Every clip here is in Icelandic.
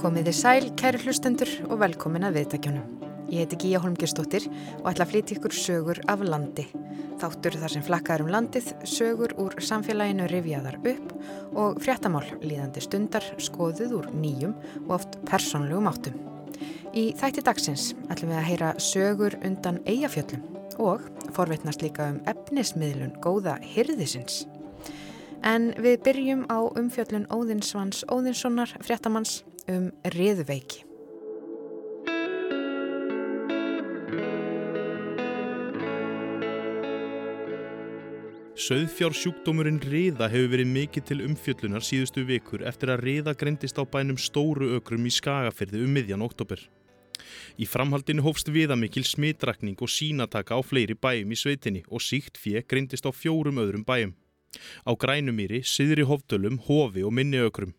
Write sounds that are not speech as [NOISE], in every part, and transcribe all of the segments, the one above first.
Komið þið sæl, kæri hlustendur og velkomin að viðtækjunum. Ég heiti Gíja Holmgjörnsdóttir og ætla að flytja ykkur sögur af landi. Þáttur þar sem flakkaður um landið, sögur úr samfélaginu rifjaðar upp og fréttamál líðandi stundar skoðuð úr nýjum og oft persónlegum áttum. Í þætti dagsins ætlum við að heyra sögur undan eigafjöllum og forveitnast líka um efnismiðlun góða hyrðisins. En við byrjum á umfjöllun Óðinsvans Óðinssonar fréttamanns um riðveiki. Sauðfjársjúkdómurinn riða hefur verið mikið til umfjöllunar síðustu vikur eftir að riða greindist á bænum stóru ökrum í Skagafyrði um miðjan oktober. Í framhaldinu hófst viðamikil smitrakning og sínataka á fleiri bæjum í sveitinni og síkt fjö greindist á fjórum öðrum bæjum. Á grænumýri, siðri hóftölum, hofi og minni ökrum.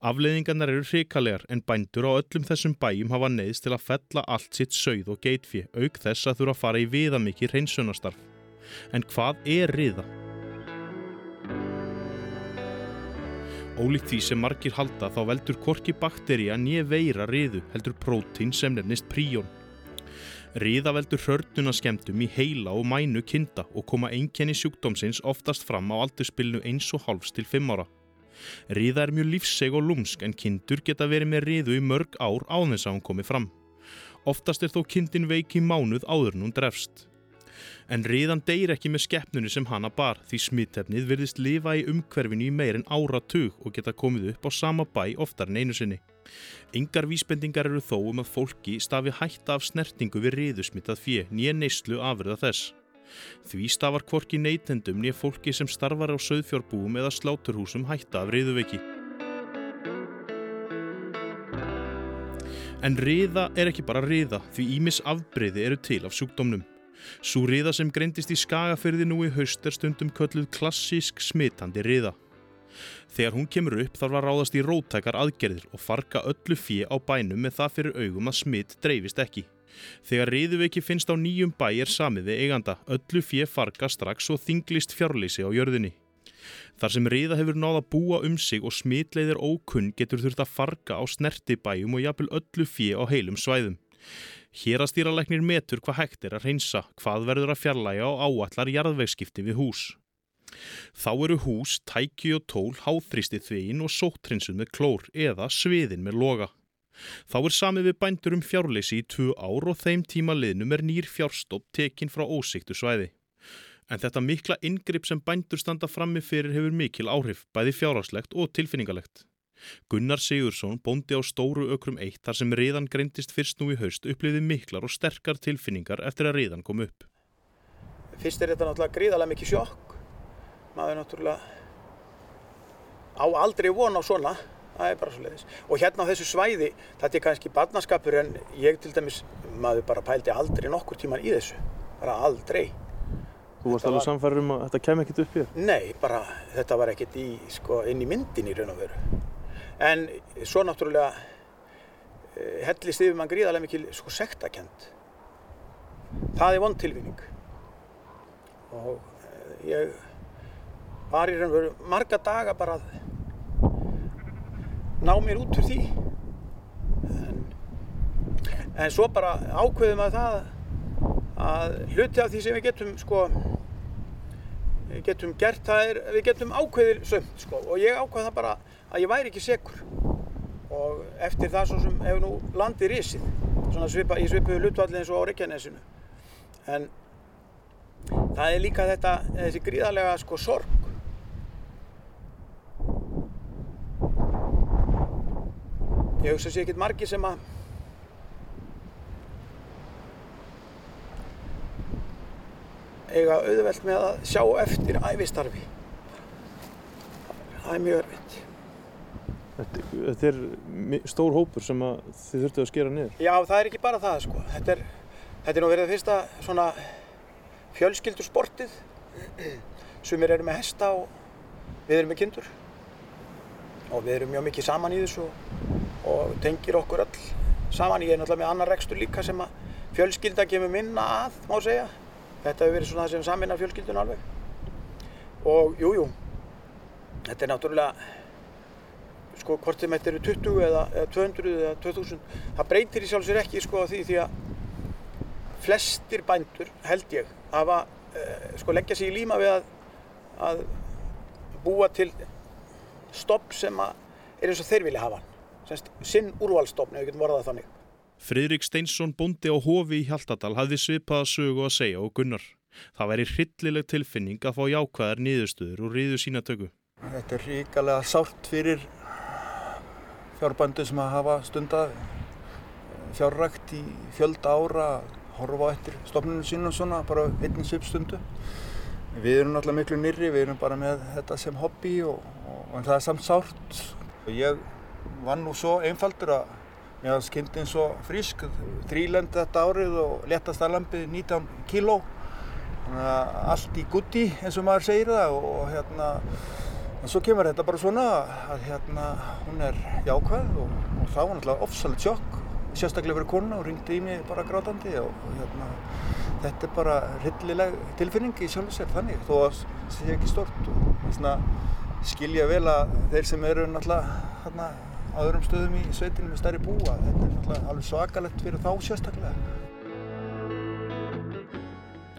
Afleðingarnar eru hrikalegar en bændur á öllum þessum bæjum hafa neyðst til að fella allt sitt sauð og geitfjö auk þess að þurfa að fara í viðamikil hreinsunastarf. En hvað er riða? Ólíkt því sem margir halda þá veldur korki bakteríja nýja veira riðu heldur prótín sem nefnist príjón. Riða veldur hörnuna skemmtum í heila og mænu kinda og koma einkenni sjúkdómsins oftast fram á aldurspilnu eins og hálfs til fimm ára. Riða er mjög lífseg og lúmsk en kindur geta verið með riðu í mörg ár á þess að hún komi fram. Oftast er þó kindin veiki mánuð áður en hún drefst. En riðan deyr ekki með skeppnunu sem hana bar því smittefnið virðist lifa í umhverfinu í meir en áratug og geta komið upp á sama bæ oftar en einu sinni. Yngar vísbendingar eru þó um að fólki stafi hætta af snertingu við riðusmittað fjö nýja neyslu afriða þess. Því stafar kvorki neytendum nýja fólki sem starfar á söðfjárbúum eða sláturhúsum hætta af riðuveiki. En riða er ekki bara riða því ímis afbreyði eru til af sjúkdómnum. Sú riða sem greindist í skagafyrði nú í haust er stundum kölluð klassísk smitandi riða. Þegar hún kemur upp þarf að ráðast í rótækar aðgerðir og farga öllu fjö á bænum með það fyrir augum að smitt dreifist ekki. Þegar riðuveiki finnst á nýjum bæ er samið við eiganda, öllu fjö farga strax og þinglist fjárleysi á jörðinni. Þar sem riða hefur náða að búa um sig og smitleiðir ókunn getur þurft að farga á snertibæjum og jafnvel öllu fjö á heilum svæðum. Hér að stýralegnir metur hvað hægt er að reynsa, hvað verður að fjarlæga og áallar jarðvegskipti við hús. Þá eru hús, tæki og tól, háþrýstið þvegin og sóttrinsuð með klór eða sviðin með loga. Þá er samið við bændur um fjárleysi í tvu ár og þeim tíma liðnum er nýr fjárstopp tekinn frá ósiktu svæði. En þetta mikla ingripp sem bændur standa frammi fyrir hefur mikil áhrif, bæði fjárháslegt og tilfinningalegt. Gunnar Sigursson bóndi á stóru ökrum eitt þar sem riðan greintist fyrst nú í haust uppliði miklar og sterkar tilfinningar eftir að riðan kom upp. Fyrst er þetta náttúrulega gríðarlega mikið sjokk. Maður náttúrulega á aldrei von á svona. Það er bara svo leiðis. Og hérna á þessu svæði, þetta er kannski barnaskapur en ég til dæmis, maður bara pældi aldrei nokkur tíman í þessu. Bara aldrei. Þú varst alveg var... samfærður um að þetta kem ekkert upp hér? Nei, bara þetta var ekkert í, sko, inn í myndin í raun og veru en svo náttúrulega uh, hellist yfir mann gríðarlega mikil sko sektakent það er vond tilvinning og uh, ég var í raun og veru marga daga bara að ná mér út fyrir því. En, en svo bara ákveðum að það að hluti af því sem við getum sko við getum gert það er við getum ákveðir sömt sko. Og ég ákveð það bara að ég væri ekki sekur. Og eftir það svo sem hefur nú landið risið svona svipa, í svipuðu lutvallin eins og á Reykjanesinu. En það er líka þetta þessi gríðarlega sko sorg ég hugsa sér ekkert margi sem að eiga auðvelt með að sjá eftir æfistarfi það er mjög örfitt Þetta er stór hópur sem þið þurftu að skera niður. Já, það er ekki bara það sko. Þetta er, þetta er nú verið fyrsta svona fjölskyldur Sumir eru með hesta og við erum með kindur. Og við erum mjög mikið saman í þessu og tengir okkur öll saman. Ég er náttúrulega með annar rekstur líka sem að fjölskylda kemur minna að, má segja. Þetta hefur verið svona það sem saminnar fjölskyldun alveg. Og jújú, jú, þetta er náttúrulega sko hvort þeim þetta eru 20 eða, eða 200 eða 2000 það breytir í sjálfsvegar ekki sko því því að flestir bændur held ég hafa uh, sko leggja sig í líma við að, að búa til stopp sem er eins og þeir vilja hafa Sennst, sinn úrvalstofn ef við getum vorðað þannig Fridrik Steinsson bóndi á hofi í Hjaltadal hafði svipaða sögu að segja og gunnar. Það væri hryllileg tilfinning að fá jákvæðar niðurstöður og riðu sína tökku. Þetta er ríkalega sárt fyrir fjárbændu sem að hafa stundað fjárrækt í fjölda ára að horfa á eftir stofnunum sínum svona bara einn svipstundu. Við erum náttúrulega miklu nýri, við erum bara með þetta sem hobby og, og, og það er samt sárt. Ég var nú svo einfaldur að Mér var skynnt eins og frísk, þrýlend þetta árið og letast aðlampið 19 kíló. Þannig að allt í gutti eins og maður segir það og, og hérna, en svo kemur þetta bara svona að hérna hún er jákvæð og, og það var náttúrulega ofsalega tjokk, sérstaklega fyrir kona og ringdi í mig bara grátandi og, hérna þetta er bara rillileg tilfinning í sjálf og sér þannig þó að það sé ekki stort og svona skilja vel að þeir sem eru náttúrulega hérna á öðrum stöðum í sveitinu með stærri búa. Þetta er náttúrulega alveg svakalegt fyrir þá sérstaklega.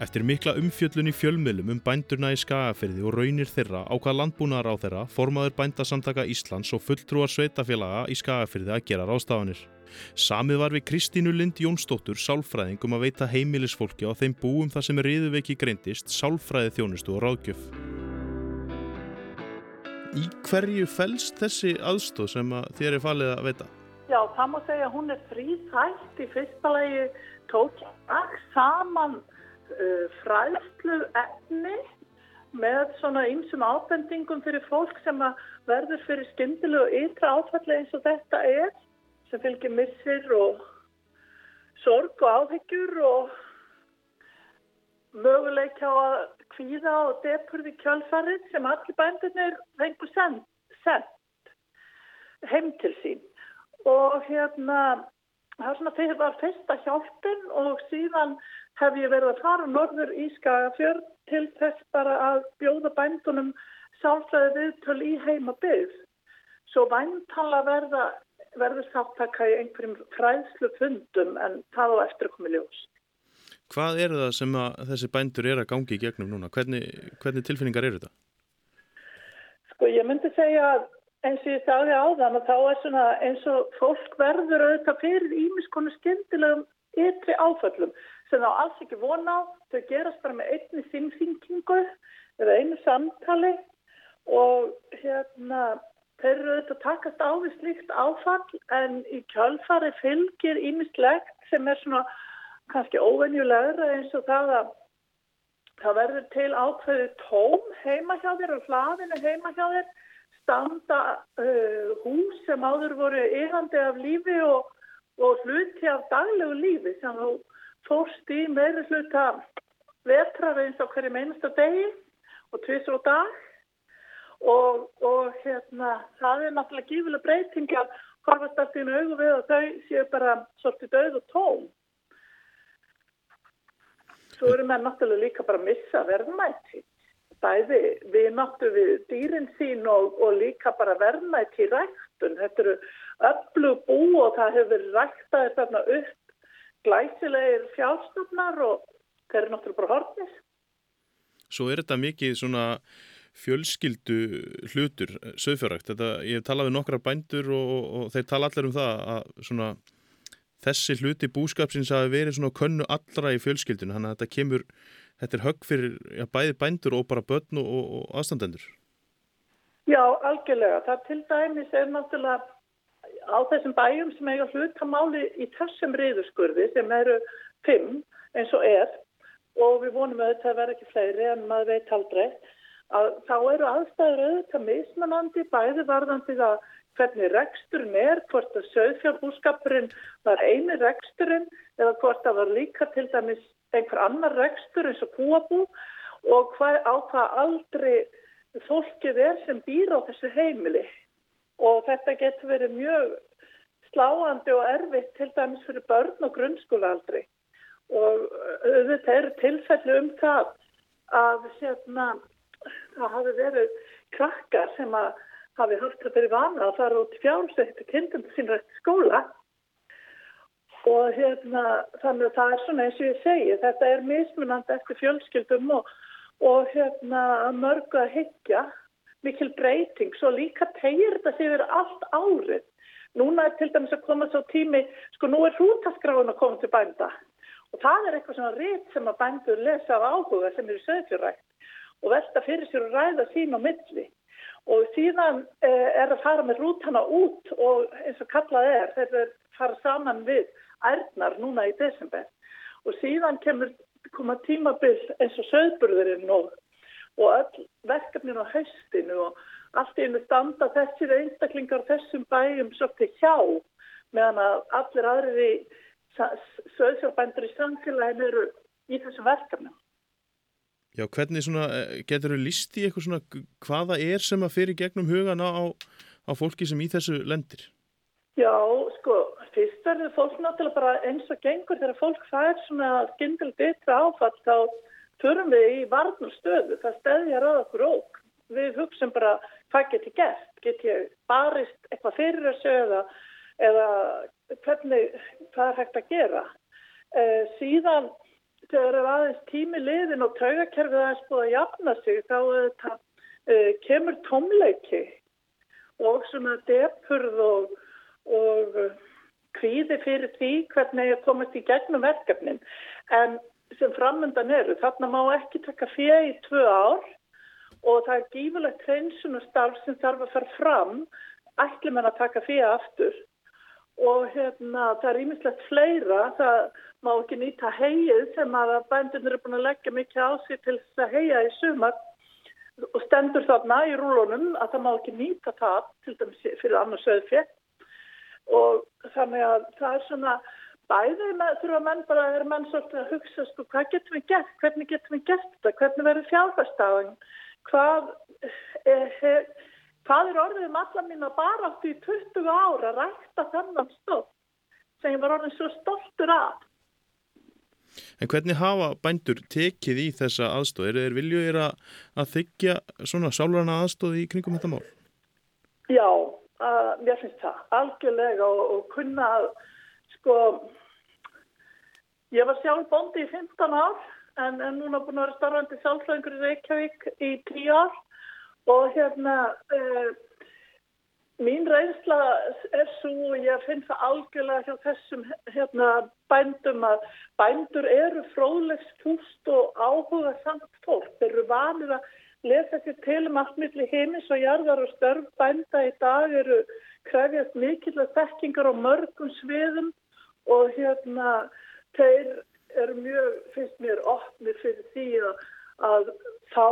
Eftir mikla umfjöllun í fjölmiðlum um bændurna í Skagafyrði og raunir þeirra á hvað landbúnaðar á þeirra formaður bændasamtaka Íslands og fulltrúar sveitafélaga í Skagafyrði að gera rástafanir. Samið var við Kristínu Lind Jónsdóttur sálfræðing um að veita heimilisfólki á þeim búum þar sem riðuveiki greindist sálfræði þjónustu og ráðgjöf. Í hverju fælst þessi aðstóð sem að þér er falið að veita? Já, það má segja að hún er fríþægt í fyrsta lagi tók saman uh, fræðslu efni með svona einsum ábendingum fyrir fólk sem verður fyrir skyndilu og ytra áfalli eins og þetta er sem fylgir missir og sorg og áhyggjur og möguleik á að kvíða og depurði kjálfarið sem allir bændunir fengur sendt heim til sín. Og hérna það var fyrsta hjálpin og síðan hef ég verið að fara norður í Skagafjörn til þess bara að bjóða bændunum sálfræði viðtöl í heima byggð. Svo bæntala verða verður þáttaka í einhverjum fræðslu fundum en það á eftir að koma í ljós Hvað er það sem þessi bændur er að gangi í gegnum núna? Hvernig, hvernig tilfinningar eru þetta? Sko ég myndi segja að eins og ég sagði á þann að þá er svona eins og fólk verður auðvitað fyrir ímiskonu skemmtilegum ytri áföllum sem þá alls ekki vona á. Þau gerast bara með einni sinnfinkingu eða einu samtali og hérna þeir eru auðvitað takast á við slíkt áfall en í kjálfari fylgir ímislegt sem er svona kannski óvenjulegra eins og það að það verður til ákveðu tóm heima hjá þér og hlaðinu heima hjá þér standa uh, hús sem áður voru yfandi af lífi og, og hluti af daglegu lífi sem þú fórst í meiri hluta vetrar eins og hverju meinasta degi og tvisur og dag. Og, og hérna það er náttúrulega gífileg breyting að horfast allt í auðvu við og þau séu bara svolítið döð og tóm svo eru menn náttúrulega líka bara að missa verðmætti. Bæði við náttúrulega við dýrin sín og, og líka bara verðmætti í ræktun. Þetta eru öllu bú og það hefur ræktaði þarna upp glæsilegir fjárstofnar og þeir eru náttúrulega bara hortnis. Svo er þetta mikið svona fjölskyldu hlutur, söðfjörrækt. Ég hef talað við nokkra bændur og, og þeir tala allir um það að svona þessi hluti búskapsins hafi verið svona könnu allra í fjölskyldinu þannig að þetta kemur, þetta er högg fyrir já, bæði bændur og bara börn og, og aðstandendur. Já, algjörlega. Það til dæmis er náttúrulega á þessum bæjum sem eiga hlutamáli í þessum riðurskurði sem eru fimm eins og er og við vonum að vera ekki fleiri en maður veit aldrei að þá eru aðstæður auðvitað mismanandi bæði varðandi það hvernig reksturinn er, hvort að söðfjárbúskapurinn var eini reksturinn eða hvort það var líka til dæmis einhver annar rekstur eins og kúabú og hvað, á hvað aldrei fólkið er sem býr á þessu heimili. Og þetta getur verið mjög sláandi og erfitt til dæmis fyrir börn og grunnskólaaldri. Og þetta eru tilfellu um það að sérna, það hafi verið krakkar sem að hafi haft það fyrir vana að fara út í fjárstættu kindunum sín rætt skóla. Og hérna þannig að það er svona eins og ég segi þetta er mismunandi eftir fjölskyldum og, og hérna mörgu að higgja mikil breyting svo líka tegir þetta verið allt árið. Núna er til dæmis að koma svo tími sko nú er hrútaskráin að koma til bænda. Og það er eitthvað svona rétt sem að bændur lesa af áhuga sem eru söðfjörrækt og velta fyrir sér og ræða sín á milli og síðan eh, er að fara með rútana út og eins og kallað er þeir fara saman við ærnar núna í desember og síðan kemur koma tímabill eins og söðburðurinn og, og verkefnin á haustinu og allt í einu standa þessir einstaklingar þessum bæjum svolítið hjá meðan að allir aðri söðsjárbændur í samfélaginu eru í þessum verkefnum. Já, hvernig svona, eh, getur þú líst í eitthvað svona hvaða er sem að fyrir gegnum hugana á, á fólki sem í þessu lendir? Já, sko, fyrst verður fólk náttúrulega bara eins og gengur þegar fólk fær svona skindil betra áfall þá förum við í varnum stöðu, það stæðjar að okkur óg. Við hugsim bara hvað get ég gert, get ég barist eitthvað fyrir þessu eða, eða hvernig það er hægt að gera. Uh, síðan þegar er aðeins tími liðin og taugakerfið aðeins búið að jafna sig þá uh, kemur tómleiki og svona depurð og og uh, kvíði fyrir því hvernig ég komast í gegnum verkefnin. En sem framöndan eru þarna má ekki taka fyrir í tvö ár og það er gífurlegt hreinsun og starf sem þarf að fara fram. Ætlum en að taka fyrir aftur og hérna það er ímislegt fleira. Það má ekki nýta heið sem að bændunir er búin að leggja mikið á sig til þess að heia í sumar. Og stendur þarna í rúlunum að það má ekki nýta það til dæmis fyrir annars auðfjett og þannig að það er svona bæðið með þurfa menn bara að vera menn svolítið að hugsa sko hvað getum við gert, hvernig getum við gert þetta, hvernig verður fjárfærstáðin, hvað, eh, hvað er orðið um alla mín að bara átti í 20 ára að rækta þennan stótt sem ég var orðin svo stoltur af. En hvernig hafa bændur tekið í þessa aðstóð? Er, er viljuðir að, að þykja svona sálurana aðstóð í kringum þetta mál? Já, að mér finnst það algjörlega og, og kunna sko ég var sjálf bondi í 15 ár en, en núna búin að vera starfandi sjálfslæðingur í Reykjavík í 10 ár og hérna eh, mín reynsla er svo og ég finn það algjörlega hjá þessum hérna bændum að bændur eru fróðlegs fúst og áhuga samt fólk, þeir eru vanir að lesa sér til um allt milli heimis og jarðar og störf bænda í dag eru krefjast mikill að þekkingar á mörgum sviðum og hérna þeir eru mjög, finnst mér, opnir fyrir því að, að fá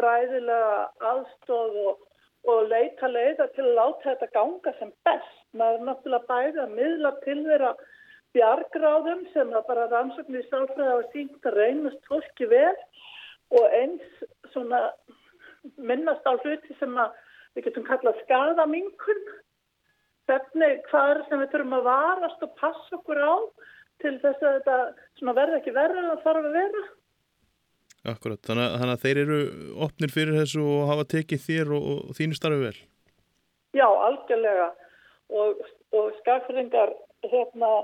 fræðilega aðstóð og, og leita leiða til að láta þetta ganga sem best. Maður er náttúrulega bæði að miðla til þeirra bjargráðum sem að bara rannsóknir sálfræði á sínt að reynast fólki vel og eins svona minnast á hluti sem við getum kallað skadamingun hvernig hvað er sem við þurfum að varast og passa okkur á til þess að þetta verði ekki verður en það þarf að vera Akkurat, þannig, þannig að þeir eru opnir fyrir þessu og hafa tekið þér og, og þínu starfi vel Já, algjörlega og, og skagfyrringar hérna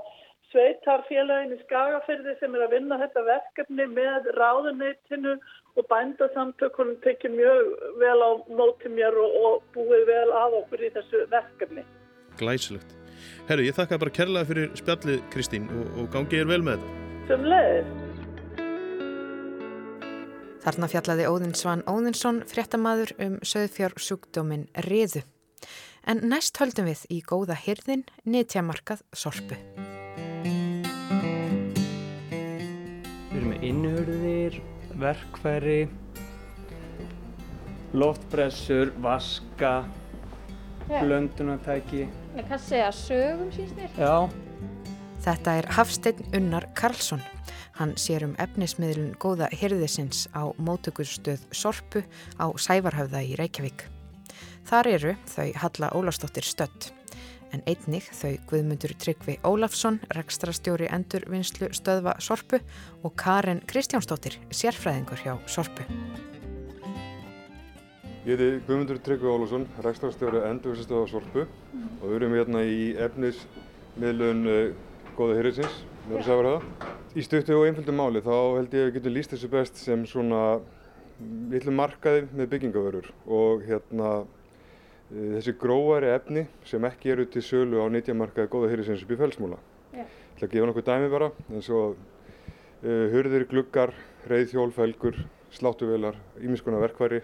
sveitarfélagin í Skagafyrði sem er að vinna þetta verkefni með ráðuneytinu og bændasamtökunum tekið mjög vel á móti mér og, og búið vel að okkur í þessu verkefni. Glæsilegt. Herru, ég þakka bara kærlega fyrir spjallið Kristín og, og gangið er vel með þetta. Sem leið. Þarna fjallaði Óðinn Svan Óðinsson, fréttamaður um söðfjársjúkdómin riðu. En næst höldum við í góða hyrðin nýttjamarkað sorpu. innhörðir, verkfæri, loftbressur, vaska, blöndunartæki. Hvað segja sögum þér? Já. Þetta er Hafstein Unnar Karlsson. Hann sér um efnismiðlun góða hyrðisins á mótökurstöð Sorpu á Sævarhafða í Reykjavík. Þar eru þau Halla Ólastóttir stött en einnig þau Guðmundur Tryggvi Ólafsson, rekstrastjóri endurvinnslu stöðva Sorpu og Karin Kristjánsdóttir, sérfræðingur hjá Sorpu. Ég heiti Guðmundur Tryggvi Ólússon, rekstrarstjóri Endurvistastöða Sorpu og við erum hérna í efnismiðlun uh, Góða Hyrriðsins, Norður Sæfarhöða. Í stuttu og einföldu máli þá held ég að við getum líst þessu best sem svona litlu markaði með byggingavörur og hérna uh, þessi gróari efni sem ekki eru til sölu á nýtjamarkaði Góða Hyrriðsins upp í felsmúla. Ég ætla að gefa nokkuð dæmi bara eins og uh, hurðir, gluggar, reyðhjól, felgur, sláttuvelar, ímiskona verkværi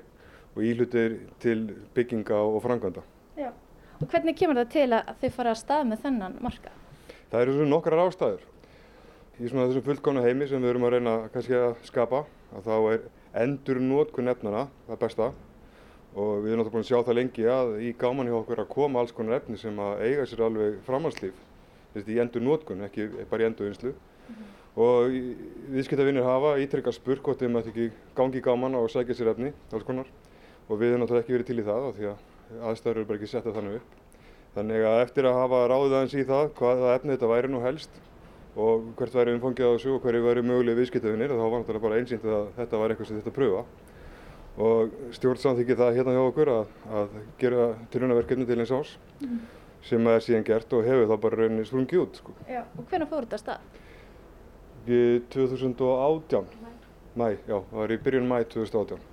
og íhlutir til bygginga og franganda. Já. Og hvernig kemur það til að þið fara að stað með þennan marka? Það eru svona nokkrar ástæður. Í svona þessum fullkóna heimi sem við erum að reyna kannski að skapa, að þá er endur nótkun efnana það besta og við erum náttúrulega búin að sjá það lengi að í gáman hjá okkur að koma alls konar efni sem að eiga sér alveg framhanslíf, í endur nótkun, ekki bara í endur vinslu. Mm -hmm. Og viðskiptavinnir hafa ítrekka spurt hvort þeim að ekki gangi í gáman og sækja sér efni, alls konar og við hefum náttúrulega ekki verið til í það því að aðstæður eru bara ekki settað þannig upp. Þannig að eftir að hafa ráðið aðeins í það hvaða efni þetta væri nú helst og hvert væri umfangið á þessu og hverju væri mögulega viðskiptafinir þá var náttúrulega bara einsýnt að þetta var eitthvað sem þetta pröfa og stjórn samþykki það hérna hjá okkur að, að gera tilhjónaverkefni til eins ás mm. sem er síðan gert og hefur það bara rauninni sprungið út. Sko. Já, og hvernig fór þetta stað? 2018, mæ, já, það var í byrjun mæ 2018.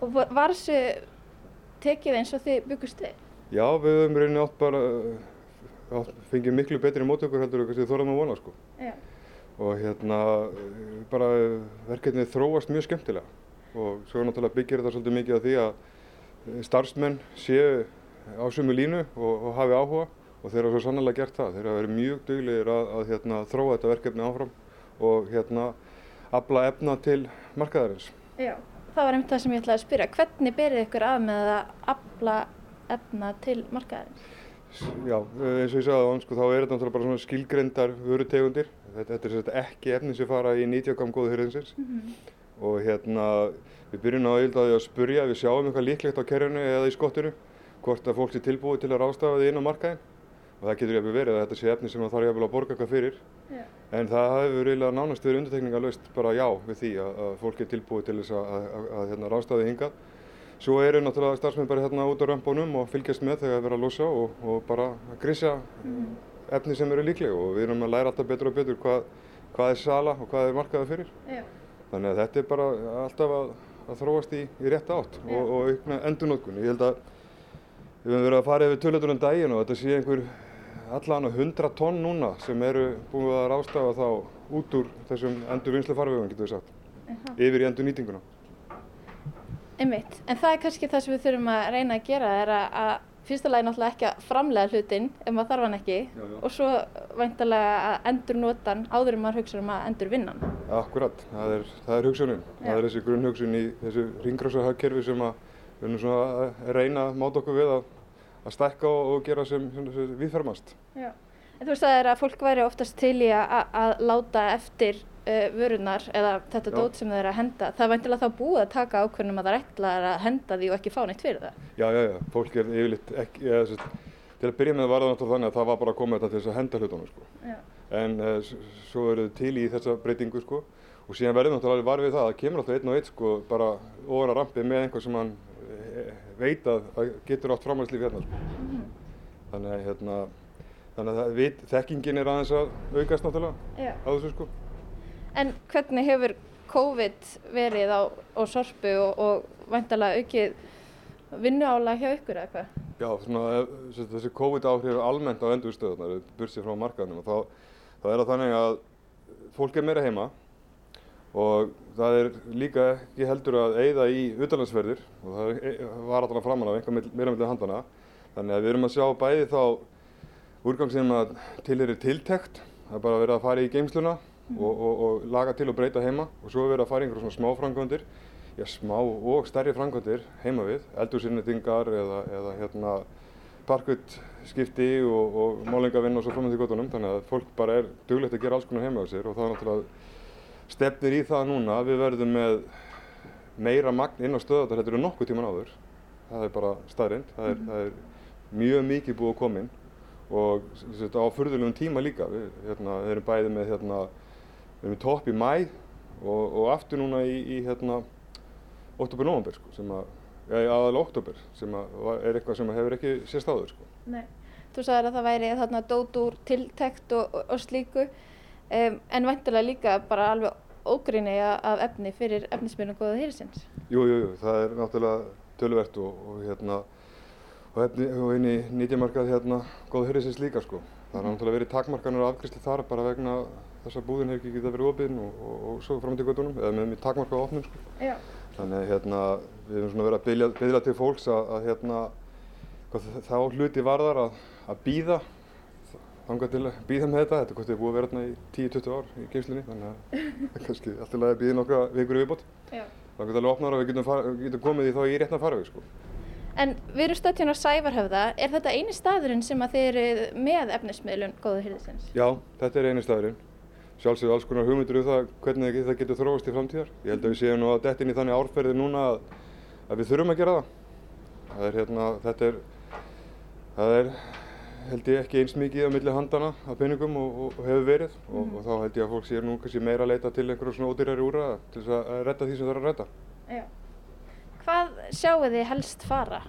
Og var þessu tekið eins og þið byggust þið? Já, við höfum reyni átt bara, átt, fengið miklu betri mótökur heldur en þið þorðum að vona sko. Já. Og hérna, bara verkefnið þróast mjög skemmtilega og svo náttúrulega byggir þetta svolítið mikið af því að starfsmenn séu á sumu línu og, og hafi áhuga og þeir hafa svo sannlega gert það. Þeir hafa verið mjög duglegir að, að hérna, þróa þetta verkefni áfram og hérna afla efna til markaðarins. Já það var einmitt það sem ég ætlaði að spyrja. Hvernig berið ykkur af með að afla efna til markaðarins? Já, eins og ég sagði á hann, sko, þá er þetta náttúrulega bara svona skilgrendar vörutegundir. Þetta, þetta er sérst ekki efni sem fara í 90 gram góðu hyrðinsins. Mm -hmm. Og hérna, við byrjum á að spyrja, við sjáum eitthvað líklegt á kerjunu eða í skottinu, hvort að fólk sé tilbúið til að rástafa þið inn á markaðin og það getur jafnvel verið að þetta sé efni sem það þarf jafnvel að borga eitthvað fyrir yeah. en það hefur eiginlega nánast verið undirtekningalöst bara já við því að, að fólk er tilbúið til þess að, að, að hérna, rástaði hingað svo eru náttúrulega starfsmenn bara hérna út á römbunum og fylgjast með þegar það verður að losa og, og bara að grísja mm. efni sem eru líklega og við erum að læra alltaf betur og betur hvað, hvað er sala og hvað er markaða fyrir yeah. þannig að þetta er bara alltaf að þróast í, í rétt átt yeah. og, og aukna endurnótkun ég held að við höfum verið að fara yfir tölutur um daginn og þetta sé einhver allan 100 tonn núna sem eru búin að rástafa þá út úr þessum endur vinslefarvegum getur við sagt, uh -huh. yfir í endur nýtinguna. Einmitt, en það er kannski það sem við þurfum að reyna að gera er að, að fyrsta lagi náttúrulega ekki að framlega hlutin ef maður þarf hann ekki já, já. og svo væntalega að endur notan áður en maður hugsa um að endur vinnan. Akkurat, það er, það er hugsunin, já. það er þessi grunnhugsun í þessu ringráðsahagkerfi sem að við erum svona að reyna að máta okkur við að að stækka og, gera sem, sem viðfermast. Já, en þú veist að það er að fólk væri oftast til í að, að láta eftir vörunar eða þetta Já. dót sem þeir eru að henda. Það er væntilega þá búið að taka ákveðnum að það er ætlað að henda því og ekki fá neitt fyrir það. Já, já, já, fólk er yfirleitt ekki, eða, sérst, til að byrja með var það náttúrulega þannig að það var bara að koma þetta til þess að henda hlutunum sko. En uh, svo eru þau til í þessa breytingu sko og síðan verður náttúrulega varfið það að það kemur alltaf einn og einn sko bara ofan að rampi með einhver sem hann veit að það getur átt framhaldslíf hérna mm þannig að hérna, þannig að við, þekkingin er aðeins að aukast náttúrulega á þessu sko En hvernig hefur COVID verið á, á sorpu og, og væntalega aukið vinnuála hjá ykkur eða hvað? Já, svona, þessi COVID áhrif er almennt á endurstöðunar, bursið frá markaðnum og þá, þá er það þannig að fólk er meira heima og það er líka ekki heldur að eyða í utanlandsferðir og það e, var alltaf framan af einhver meira mellið handana þannig að við erum að sjá bæði þá úrgang sem að til er tiltekt það er bara að vera að fara í geimsluna. Og, og, og laga til og breyta heima. Og svo er verið að fara í einhverjum svona smá frangöndir já smá og stærri frangöndir heima við. Eldursinnendingar eða, eða hérna parkutskipti og, og málingavinn og svo framöndi gotunum þannig að fólk bara er duglegt að gera alls konar heima á sér. Og það er náttúrulega stefnir í það núna að við verðum með meira magn inn á stöðatar þetta eru nokkuð tíman áður. Það er bara staðrind, það, -hmm. það er mjög mikið búið að koma inn. Og á fyrðulegum tíma líka. Við, hérna, erum bæðið með hérna, við erum topp í mæ og, og aftur núna í, í hérna, oktober-november sko, sem aðal oktober sem að, er eitthvað sem hefur ekki sést áður sko. Nei. Þú sagðir að það væri þarna dót úr tiltekt og, og, og slíku um, en væntilega líka bara alveg ógrinni af efni fyrir efnismjölum góða hýrisins. Jú, jú, jú, það er náttúrulega tölvert og, og hérna og, efni, og inn í nýtjamarkað hérna góð hyrðisins líka sko. Það er náttúrulega verið takmarkanur og afgriðsli þar bara vegna þess að búðin hefur ekki getað verið opinn og, og, og svo fram til göttunum eða með mjög takmarkað opnum sko. Já. Þannig hérna við hefum svona verið að bylja, bylja til fólks að, að hérna þá hluti varðar að, að býða þangað til að býða með þetta. Þetta kostið búið að vera hérna í 10-20 ár í geimslunni þannig að það [LAUGHS] er kannski alltaf að býða nokkra vikur viðbót. Já. Það getur alveg opnar og við getum, far, getum komið í þá í réttna farveg sko. En við erum stödd hérna á Sævarhöfða. Er þetta eini staðurinn sem að þið eru með efnismiðlun góða hýrisins? Já, þetta er eini staðurinn. Sjálfsögðu alls konar hugmyndur um það hvernig það getur þróast í framtíðar. Ég held að við séum nú að detta inn í þannig árferði núna að, að við þurfum að gera það. Það er hérna, þetta er, það er held ég ekki eins mikið á milli handana af peningum og, og, hefur verið og, og þá held ég að fólk sé nú kannski meira að leita til einhverjum svona ódýrari úrraða til þess að redda því sem er að redda. Já. Hvað sjáu þið helst fara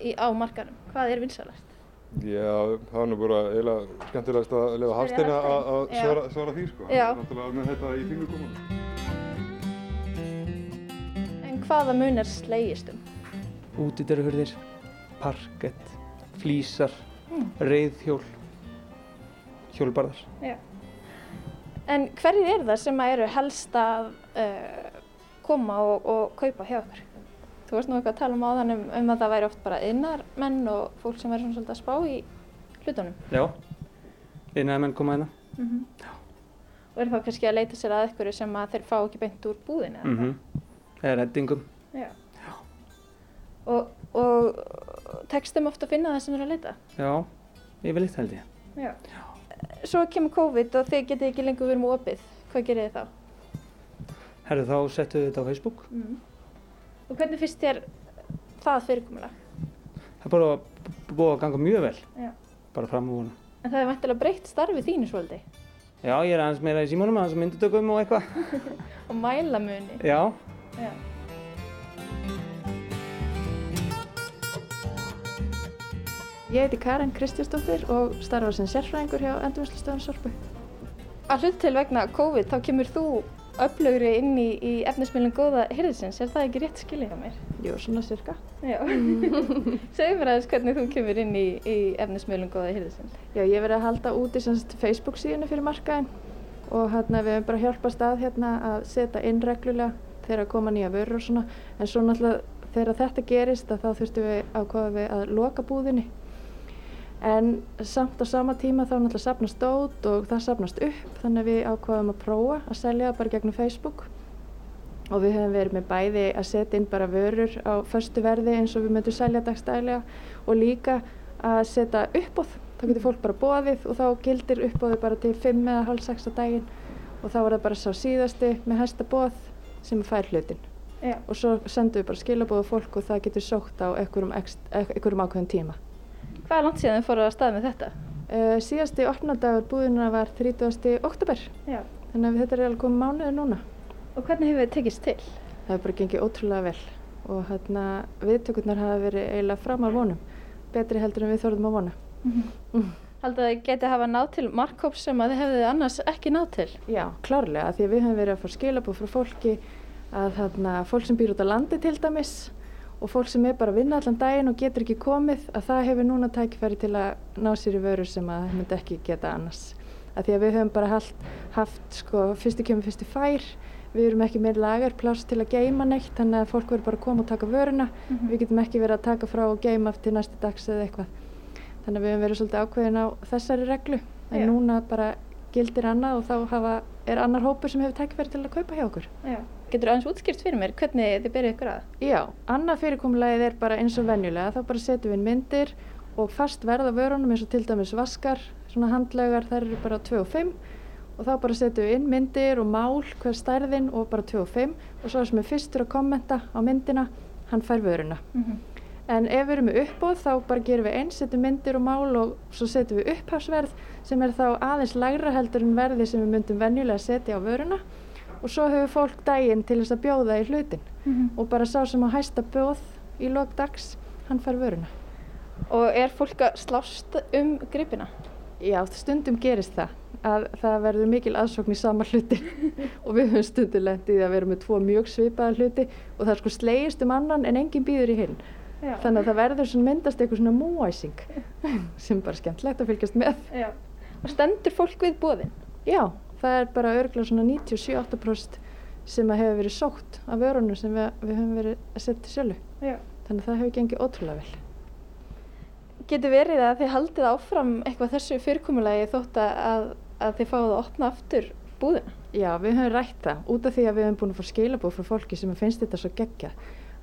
í, á markanum? Hvað er vinsalast? Já, það var nú bara eiginlega skemmtilegast að lefa Hafsteina að svara, svara því sko. Já. Er Náttúrulega með þetta í fingurkomunum. En hvaða mun er slegist um? Útidæruhurðir, parkett, flísar, reiðhjól, hjólbarðar. Já. En hverjir eru það sem að eru helst að uh, koma og, og kaupa hjá okkur? Þú varst nú eitthvað að tala um áðan um, um að það væri oft bara innarmenn og fólk sem væri svona svolítið að spá í hlutunum. Já, innan menn koma hérna. Og eru þá kannski að leita sér að eitthvað sem að þeir fá ekki beint úr búðinu? Mm Eða reddingum. Já. Og, og tekst þeim ofta að finna það sem þeir eru að leita? Já, yfirleitt held ég. Já. Svo kemur COVID og þið getið ekki lengur verið með opið. Hvað gerir þið þá? Herðu þá settu við þetta á Facebook. Mm. Og hvernig finnst þér það fyrirkomulag? Það er bara búið að ganga mjög vel. Já. Bara fram úr húnum. En það er vantilega breytt starfið þínu svolítið Já, ég er aðeins meira í símónum, aðeins myndutökum og eitthvað. [LAUGHS] og mæla muni. Já, Já. Ég heiti Karin Kristjánsdóttir og starfa sem sérfræðingur hjá Endurvinnslustöðun Sorpu. Að hlut til vegna COVID þá kemur þú öflugri inn í, í efnismilin góða hyrðisins. Er það ekki rétt skilja hjá mér? Jú, svona cirka. Já. [LAUGHS] Segðu mér aðeins hvernig þú kemur inn í, í efnismilin góða hyrðisins. Já, ég verið að halda úti semst Facebook síðuna fyrir markaðin og hérna við hefum bara hjálpast að hérna að setja inn reglulega þegar koma nýja vörur og svona. En svo náttúrulega þegar þetta gerist að þá þurftum við ákvaða við að loka búðinni. En samt á sama tíma þá náttúrulega sapnast dót og það sapnast upp þannig að við ákvaðum að prófa að selja það bara gegnum Facebook. Og við höfum verið með bæði að setja inn bara vörur á förstu verði eins og við mötum selja dagstælega og líka að setja uppbóð þá getur fólk bara bóðið og þá gildir uppbóðið bara til 5 eða halv 6 á daginn. Og þá er það bara sá síðasti með hæsta bóð sem fær hlutin Já. og svo sendum við bara skilabóðu fólk og það getur sótt á einhverjum ákveðin tíma Hvað er langt síðan þið fóruð að stað með þetta? uh, síðasti opnadagur búðina var 30. oktober Já. þannig að þetta er alveg komið mánuður núna Og hvernig hefur þið tekist til? það hefur bara gengið ótrúlega vel og hérna viðtökurnar hafa verið eiginlega fram að vonum betri heldur en við þorðum að vona Haldið að þið geti hafa náð til markkóps sem að þið hefðið annars ekki náð til? Já, klárlega, því við höfum verið að fá skilabóð frá fólki að þarna, fólk sem býr út á landi til dæmis og fólk sem er bara að vinna allan daginn og getur ekki komið, að það hefur núna tækifæri til að ná sér í vörur sem að það myndi ekki geta annars. Af því að við höfum bara haft, haft sko, fyrstu kemur fyrstu fær, við erum ekki með lagarpláss til að geima neitt, þannig að fólk verður bara að koma og taka vöruna, við getum ekki verið að taka frá og geima til næstu dags eða eitthvað. Þannig að við höfum verið svolítið ákveðin á þessari reglu, en Já. núna bara gildir annað og þá hafa, er annar hópur sem hefur tækifæri til að kaupa hjá okkur. Já. Getur aðeins útskýrt fyrir mér hvernig þið byrjuð ykkur að? Já, annað fyrirkomulagið er bara eins og venjulega, þá bara setjum við inn myndir og fast verð á vörunum eins og til dæmis vaskar, svona handlaugar, þær eru bara 2 og 5 og þá bara setjum við inn myndir og mál, hver stærðin og bara 2 og 5 og svo sem er fyrstur að kommenta á myndina, hann fær vöruna. En ef við erum með uppbóð þá bara gerum við eins, setjum myndir og mál og svo setjum við upphafsverð sem er þá aðeins lægra heldur en verði sem við myndum venjulega setja á vöruna og svo hefur fólk daginn til þess að bjóða í hlutin og bara sá sem á hæsta bjóð í lok dags, hann fær vöruna. Og er fólk að slást um gripina? Já, stundum gerist það að það verður mikil aðsókn í sama hluti [LAUGHS] og við höfum stundum lendið að vera með tvo mjög svipaða hluti og það sko slegist um annan en enginn býður í hinn. Já. Þannig að það verður svona myndast eitthvað svona múæsing [LAUGHS] sem bara skemmtlegt að fylgjast með. Já. Og stendur fólk við bóðin? Já, það er bara örgulega svona 97-8% sem að hefur verið sótt af vörunum sem við, við höfum verið að setja sjálfu. Já. Þannig að það hefur gengið ótrúlega vel. Getur verið að þið haldið áfram eitthvað þessu fyrirkomulagi þótt að, að þið fáið að opna aftur búðina? Já, við höfum rætt það út af því að við höfum búin að fá skilabóð frá fólki sem finnst þetta svo geggja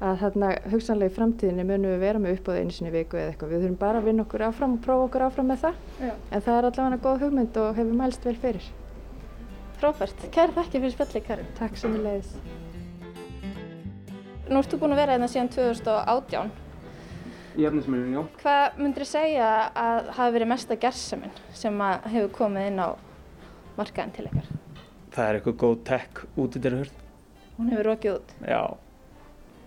að þarna hugsanlega í framtíðinni munum við vera með uppáð einu sinni viku eða eitthvað. Við þurfum bara að vinna okkur áfram og prófa okkur áfram með það. Já. En það er allavega góð hugmynd og hefur mælst vel fyrir. Frábært. Kæri þakki fyrir spjalli, Karin. Takk sem ég leiðis. Nú ertu búin að vera hérna síðan 2018 í efnismjölunum, já. Hvað myndir segja að hafi verið mesta gerðsaminn sem hefur komið inn á markaðin til ykkar? Það er eitthvað góð tech út í þeirra hörð. Hún hefur rokið út? Já.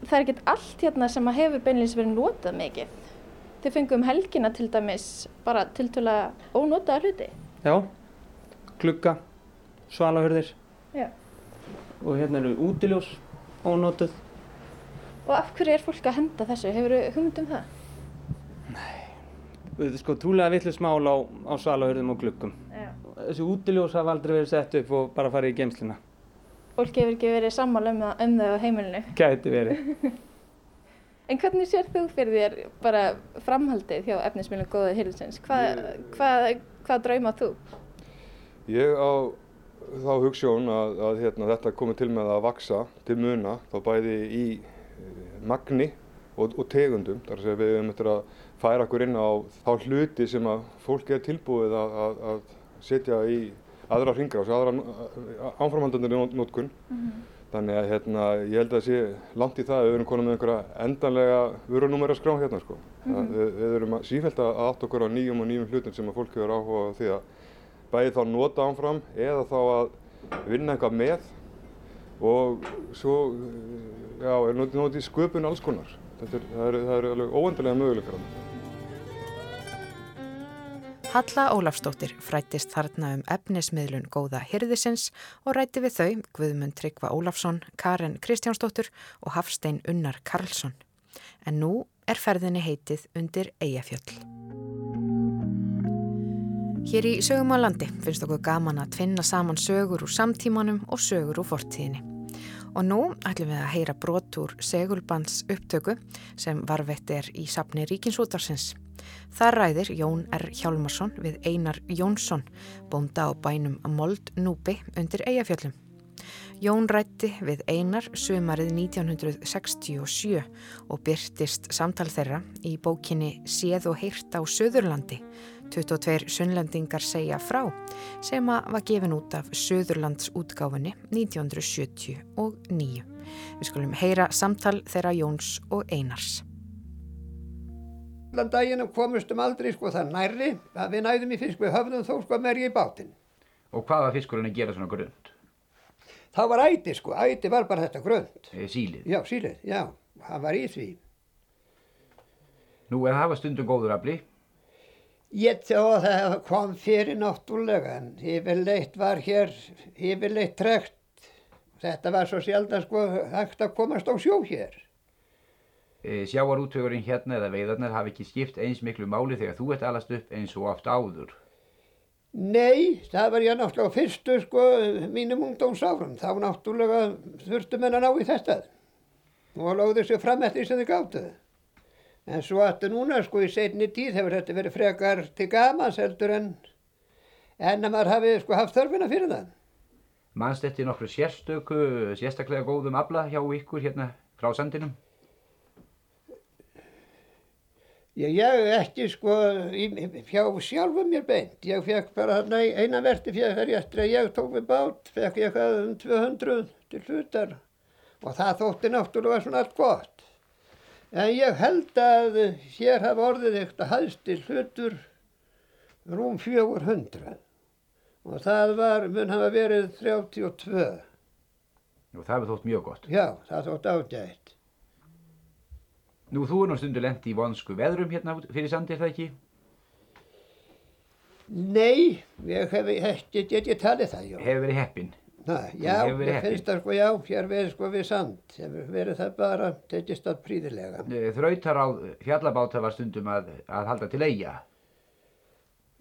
Það er ekkert allt hérna sem hefur beinleins verið notað mikið. Þið fengum um helgina til dæmis bara til að ónotaða hluti. Já, klukka, svalahörðir Já. og hérna eru útiljós ónotað. Og af hverju er fólk að henda þessu? Hefur þið hugmynd um það? Nei, sko trúlega vittlust mál á, á svalahörðum og glukkum. Já. Þessi útiljós hafa aldrei verið sett upp og bara farið í geimsluna. Fólk hefur ekki verið sammála um um þau á heimilinu? Gæti verið. [LAUGHS] en hvernig sér þú fyrir þér bara framhaldið hjá efnismilinu góðið hirðsins? Hvað hva, hva draumað þú? Ég á þá hugssjón að, að hérna, þetta komi til með að vaksa til muna þá bæði í magni og, og tegundum. Þar að við höfum eftir að færa okkur inn á þá hluti sem að fólk er tilbúið að, að, að setja í aðra hringrás, aðra ánframhandandi nótkun. Mm -hmm. Þannig að hérna, ég held að sé langt í það að við erum konið með einhverja endanlega vörunúmera skrá hérna sko. Mm -hmm. við, við erum sífælt að átt okkur á nýjum og nýjum hlutum sem að fólk hefur áhuga á því að bæði þá nota ánfram eða þá að vinna eitthvað með og svo já, er notið í sköpun alls konar. Er, það eru er alveg óendilega möguleikar á það. Halla Ólafstóttir frættist þarna um efnismiðlun góða hyrðisins og rætti við þau Guðmund Tryggva Ólafsson, Karen Kristjánsdóttur og Hafstein Unnar Karlsson. En nú er ferðinni heitið undir Eyjafjöll. Hér í sögum á landi finnst okkur gaman að tvinna saman sögur úr samtímanum og sögur úr fortíðinni. Og nú ætlum við að heyra brot úr segulbands upptöku sem varveitt er í sapni Ríkinsútarsins. Það ræðir Jón R. Hjálmarsson við Einar Jónsson, bónda á bænum Mold Núbi undir Eyjafjöllum. Jón rætti við Einar sömarið 1967 og byrtist samtal þeirra í bókinni Séð og heyrt á Söðurlandi 22 sunnlendingar segja frá sem að var gefin út af Söðurlands útgáfinni 1979. Við skulum heyra samtal þeirra Jóns og Einars. Allan daginum komustum aldrei sko það nærri að við næðum í fisk við höfðum þó sko mergi í bátinn. Og hvað var fiskurinn að gera svona grönd? Það var æti sko, æti var bara þetta grönd. E, sílið? Já, sílið, já, það var í því. Nú er það stundum góður afli? Ég þó það kom fyrir náttúrulega en yfirleitt var hér yfirleitt trekt. Þetta var svo sjaldan sko hægt að komast á sjó hér. E, Sjáarútvögurinn hérna eða veiðarnar hafi ekki skipt eins miklu máli þegar þú ert alast upp eins og oft áður. Nei, það var ég náttúrulega fyrstu sko mínum ungdómsárum. Þá náttúrulega þurftu menn að ná í þetta. Og láði þessu fram eftir sem þið gáttuðu. En svo aftur núna sko í setni tíð hefur þetta verið frekar til gamans heldur en en að maður hafi sko haft þörfina fyrir það. Mannst þetta nokkru sérstöku, sérstaklega góðum afla hjá ykkur hérna frá sandinum? Já, ég ekki sko í, hjá sjálfum mér beint. Ég fekk bara hérna eina verti fekk þar ég eftir að ég tók við bát, fekk ég eitthvað um 200 til hlutar og það þótti náttúrulega svona allt gott. En ég held að hér hafa orðið eitthvað hæðstil hlutur rúm 400 og það var, mun hafa verið 32. Og það hefur þótt mjög gott. Já, það þótt ágætt. Nú, þú er nú stundu lendi í vonsku veðrum hérna fyrir sandi, er það ekki? Nei, ég hef ekki, ég talið það, já. Hefur verið heppin? Na, já, heppinn. finnst það sko, já, hér verið sko við sand. Verið það bara, tekist það príðilega. Þrautar á fjallabáta var stundum að, að halda til eiga.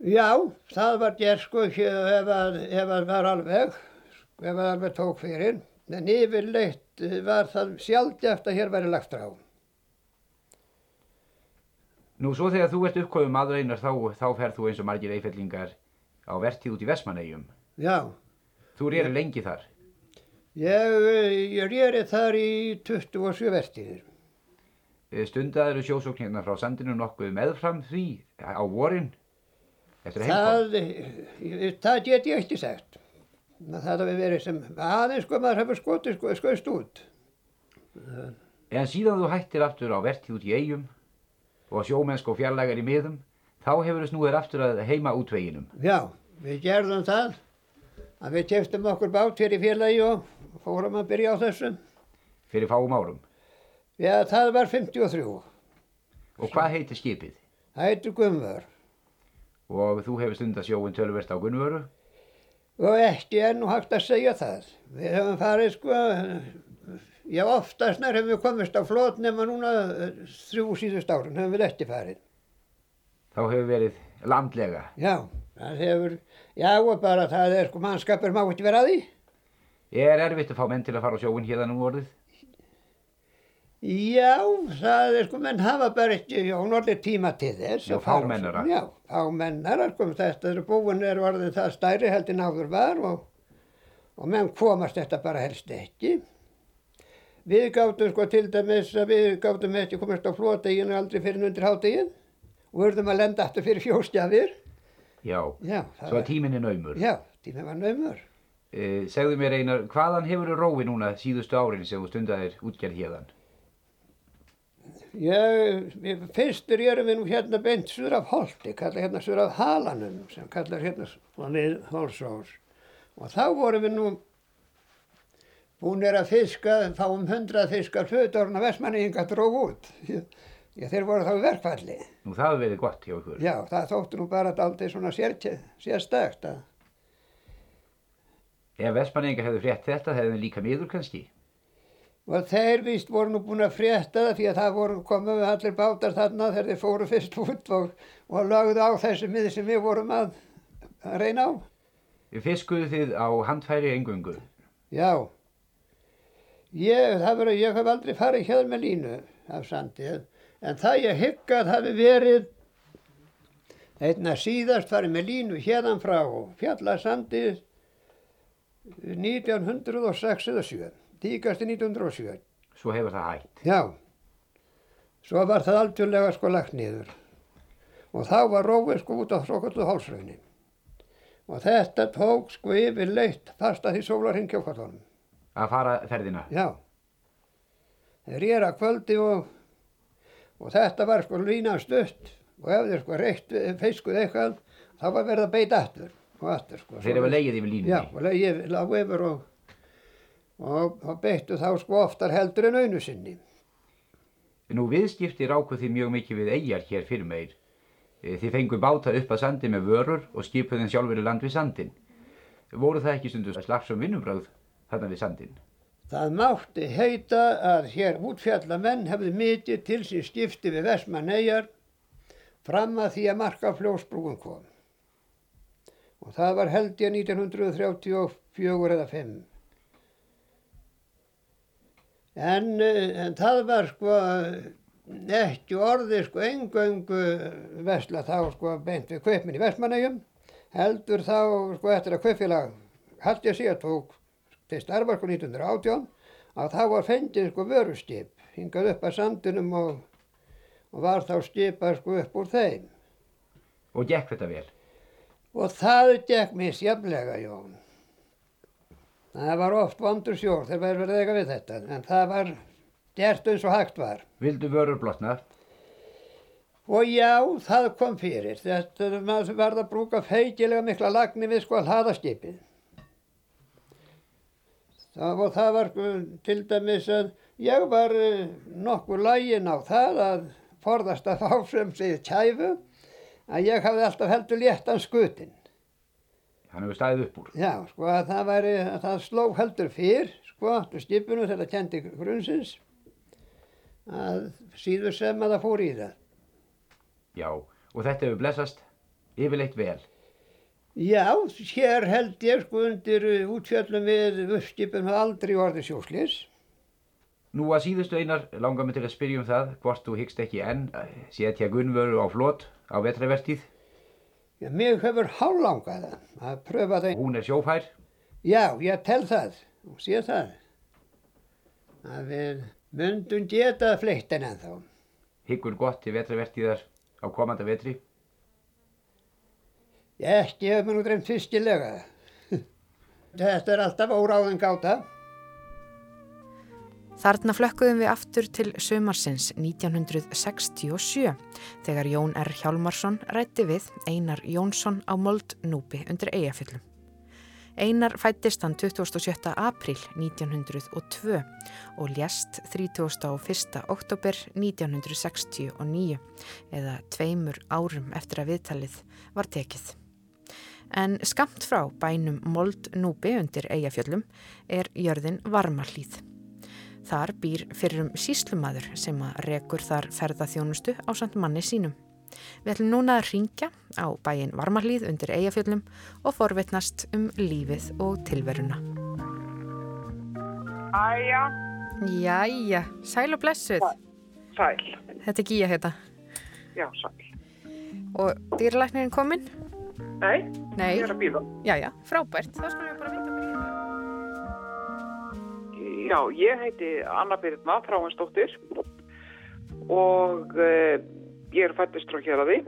Já, það var gert sko ef að, ef að var alveg, ef að alveg tók fyrir. En yfirleitt eh, var það sjálfgeft að hér væri lagt frá. Nú, svo þegar þú ert uppkofum maður einar þá, þá ferð þú eins og margir eifellingar á vertíð út í Vestmannegjum. Já, Þú reyri lengi þar. ég, ég rýri þar í 27 vertíðir. Eh, Stundaður sjósókn hérna frá sandinu nokkuð meðfram því á vorin. Það, eh, það get ég ekki sagt. Það hafi verið sem aðeins sko maður hefur skotið sko, skoist út. En síðan þú hættir aftur á vertíð út í eigum og sjómennsk og fjarlægar í miðum, þá hefur þú snúið aftur að heima útveginum. Já, við gerðum það. Að við keftum okkur bát í félagi og fórum að byrja á þessu. Fyrir fáum árum. Já, það var 53. Og hvað heitir skipið? Það heitir Gunnvör. Og þú hefur stundað sjóin tölvert á Gunnvöru. Og ekki er nú hægt að segja það. Við hefum farið sko, já oftast nær hefum við komist á flót nema núna eh, þrjú síðust árun hefum við ekki farið. Þá hefur verið landlega. Já, það hefur, já bara það er sko mannskapur má ekki vera að því. Er erfitt að fá menn til að fara á sjóin hérna nú orðið? Já, það er sko, menn hafa bara ekki, já, norðið tíma til þess. Já, að fara á fámennara. sjó. Já, fámennara, sko, þetta er búin er orðið það stærri heldur en áður var og, og menn komast þetta bara helst ekki. Við gáttum sko til dæmis að við gáttum ekki komast á flóteginu aldrei fyrir undir hátegin og verðum að lenda aftur fyrir fjóstjafir. Já. Já, Svo að tíminn er naumur. Já, tíminn var naumur. Eh, segðu mér einar, hvaðan hefur þú róið núna síðustu árin sem þú stundaðir útgerð hérðan? Við, fyrstur erum við nú hérna beint suður af Holti, kalla hérna suður af Halanum, sem kallar hérna svona Hólsós. Og þá vorum við nú búinir að fiska, fáum hundrað fiskar hlutorna vestmanninga dróg út. Já, þeir voru þá verkfalli. Nú það verið gott hjá ykkur. Já, það þóttu nú bara daldið svona sér, sérstækt að Ef vestmanningar hefðu frétt þetta, hefðu þeir líka miður kannski. Og þeir víst voru nú búin að frétta það því að það voru komið við allir bátar þarna þegar þeir fóru fyrst út og, og lagðu á þessu mið sem við vorum að, að reyna á. Fiskuðu þið á handfæri engöngu? Já, ég, það verið, ég hef aldrei farið hér með línu af sandi en það ég hygg að hafi verið einna síðast farið með línu hérðan frá fjallasandi 1906 eða 7, tíkasti 1907. Svo hefur það hægt. Já, svo var það algjörlega sko lagt niður og þá var róið sko út á svokallu hálsraunin og þetta tók sko yfir leitt fast að því sólarhing kjókvartónum. Að fara ferðina? Já, þeir er að kvöldi og, og þetta var sko lína stutt og ef þeir sko reitt feiskuð eitthvað þá var verið að beita aftur og aftur sko. Þeir hefur legið yfir línunni? Já, og legið lág yfir og, og, og beittu þá sko oftar heldur en einu sinni. Nú viðskipti rákuð þið mjög mikið við eigjar hér fyrir meir. Eh, Þið fengu báta upp að sandi með vörur og skipuðin sjálfur í land við sandin. Voru það ekki stundu slagsum vinnubráð þarna við sandin? Það mátti heita að hér útfjallamenn hefði mikið til sín skipti við Vestmanneigjar fram að því að marka fljósbrúin kom. Og það var held ég 1934 eða 5. En, eh, en það var sko ekki orðið sko engöngu vesla þá sko beint við kaupminn í Vestmannegjum heldur þá sko eftir að kaupfélag haldt ég síðan tók til starfa sko 1918 að þá var fengið sko vörustip hingað upp að sandinum og, og var þá skipað sko upp úr þeim. Og gekk þetta vel? Og það gekk misjafnlega, Jón. Það var oft vondur sjór þegar verður verið eitthvað við þetta, en það var gert eins og hægt var. Vildu vörur blotna? Og já, það kom fyrir. Þetta maður varð að brúka feikilega mikla lagni við sko að hlaða skipið. Það, og það var sko, til dæmis að ég var uh, nokkur lægin á það að forðast að fá sem sig kæfu að ég hafði alltaf heldur léttan skutin. Hann hefur stæðið upp úr. Já, sko að það væri, að það sló heldur fyrr, sko, til skipinu þegar það kendi grunnsins að síður sem að það fór í það. Já, og þetta hefur blessast yfirleitt vel. Já, hér held ég sko undir útfjöllum við uppskipum hafa aldrei orðið sjóslis. Nú að síðustu einar langar mig til að spyrja um það hvort þú hyggst ekki enn setja Gunnvöru á flot á vetravertíð. Já, mig hefur hálangað að pröfa það. Hún er sjófær? Já, ég tel það og sé það. Að við myndum geta fleittin en þá. Hyggur gott til vetravertíðar á komanda vetri? Ekki hef mér nú dreymt fyrstilega. [LAUGHS] Þetta er alltaf óráðan gáta. Þarna flökkuðum við aftur til sömarsins 1967 þegar Jón R. Hjálmarsson rætti við Einar Jónsson á Moldnúpi undir Eyjafjöllum. Einar fættist hann 27. april 1902 og ljast 31. oktober 1969 eða tveimur árum eftir að viðtalið var tekið. En skamt frá bænum Moldnúpi undir Eyjafjöllum er jörðin Varmalíð. Þar býr fyrrum síslumadur sem að rekur þar ferðaþjónustu á samt manni sínum. Við ætlum núna að ringja á bæin Varmalíð undir Eyjafjöllum og forvitnast um lífið og tilveruna. Æja. Jæja, sæl og blessuð. Sæl. Þetta er Gíja heita. Já, sæl. Og dýrlæknirinn kominn? Nei, Nei. ég er að býða. Jæja, frábært. Þá skulum við bara vinda með lífið. Já, ég heiti Anna Birna Þráinsdóttir og uh, ég er fættist frá hér að því.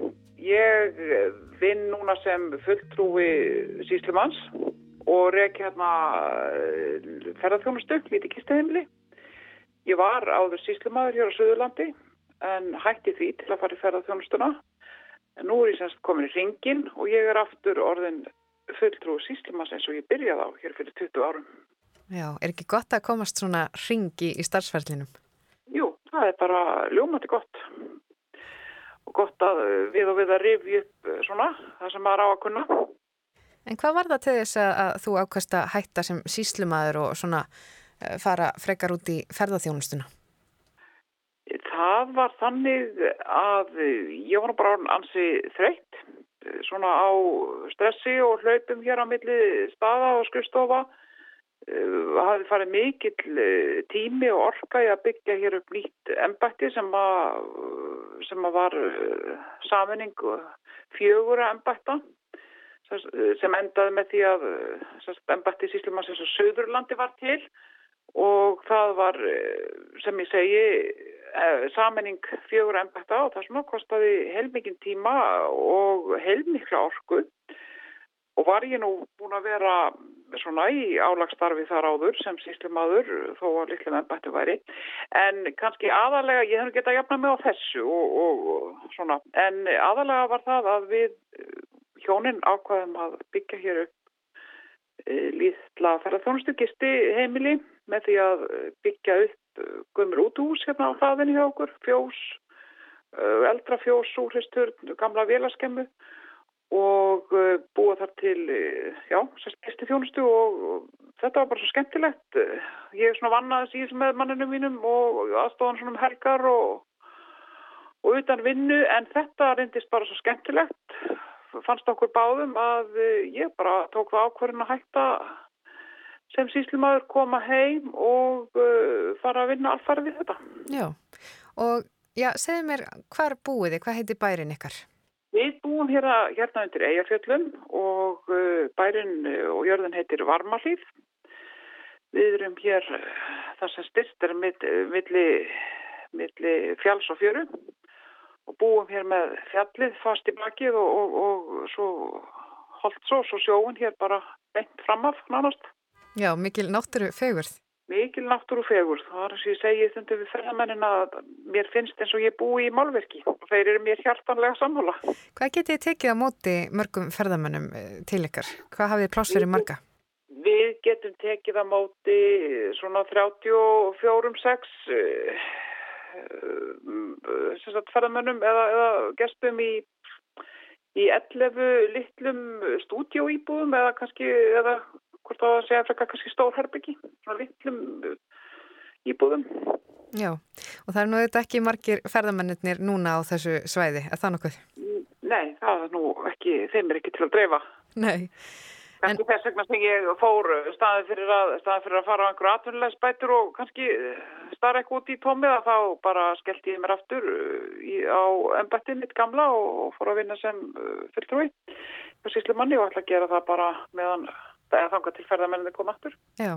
Ég eh, vinn núna sem fulltrúi síslumanns og rek hérna uh, ferðarþjónustu, lítið kistuheimli. Ég var áður síslumadur hér á Suðurlandi en hætti því til að fara í ferðarþjónustuna. En nú er ég semst komin í ringin og ég er aftur orðin fulltrúi síslumanns eins og ég byrjaði á hér fyrir 20 árum. Já, er ekki gott að komast svona ringi í starfsfærlinum? Jú, það er bara ljómandi gott og gott að við og við að rifja upp svona það sem maður á að kunna. En hvað var það til þess að, þú ákvæmst að hætta sem síslumadur og svona uh, fara frekar út í ferðarþjónustuna? Það var þannig að ég var nú bara ansi þreytt svona á stressi og hlaupum hér á milli staða og skrifstofa. Það uh, hafi farið mikill uh, tími og orka í að byggja hér upp nýtt embætti sem, að, sem að var uh, saminning fjögura embætta sem endaði með því að embætti síslumann sem Söðurlandi var til og það var sem ég segi saminning fjögura embætta og það svona kostiði heilmikinn tíma og heilmikla orku. Og var ég nú búin að vera svona í álagsstarfi þar áður sem síslimaður þó að litlu ennbættu væri. En kannski aðalega, ég hef gett að jafna mig á þessu og, og, svona. En aðalega var það að við hjónin ákvaðum að byggja hér upp e, lítla ferðarþjónustu gisti heimili með því að byggja upp gömur útús hérna á hlaðinni hjá okkur, fjós, eldra fjós, súristur, gamla vélaskemmu og búa þar til, já, sérstu þjónustu og þetta var bara svo skemmtilegt. Ég er svona vannaðis í þessum með manninu mínum og aðstofan svona um helgar og, og utan vinnu en þetta reyndist bara svo skemmtilegt. Fannst okkur báðum að ég bara tók það ákverðin að hætta sem síslimaður koma heim og uh, fara að vinna alfarið við þetta. Já, og já, segðu mér, hvar búið þið? Hvað heitir bærin ykkar? Við búum hérna, hérna undir Eyjafjöllum og uh, bærin og jörðin heitir Varmalíð. Við erum hér þar sem styrst er milli, milli fjalls og fjöru og búum hér með fjallið fast í bakið og, og, og svo holdt svo, svo sjóun hér bara beint framaf nánast. Já, mikil náttúru fegurð. Mikil náttúru fegurð. Það er eins og ég segi þundu við ferðamennin að mér finnst eins og ég búi í málverki og þeir eru mér hjartanlega sammála. Hvað getið þið tekið á móti mörgum ferðamennum til ykkar? Hvað hafið þið pláss fyrir marga? Við getum tekið að móti svona 34-6 ferðamönnum eða, eða gestum í, í 11 litlum stúdjóýbúðum eða kannski, eða hvort þá að segja frekar kannski stórherbyggi, svona litlum íbúðum. Já, og það er nú þetta ekki margir ferðamennir núna á þessu svæði, er það nokkuð? Nei, það er nú ekki, þeim er ekki til að dreifa. Nei. En þess vegna sem ég fór staði fyrir að, staði fyrir að fara á einhverju atvinnulegsbætur og kannski starra eitthvað út í tómið að þá bara skellti ég mér aftur í, á ennbættin mitt gamla og fór að vinna sem fylgtrúi og síslu manni og ætla að gera það bara meðan það er þangað til ferðarmenninni koma aftur. Já,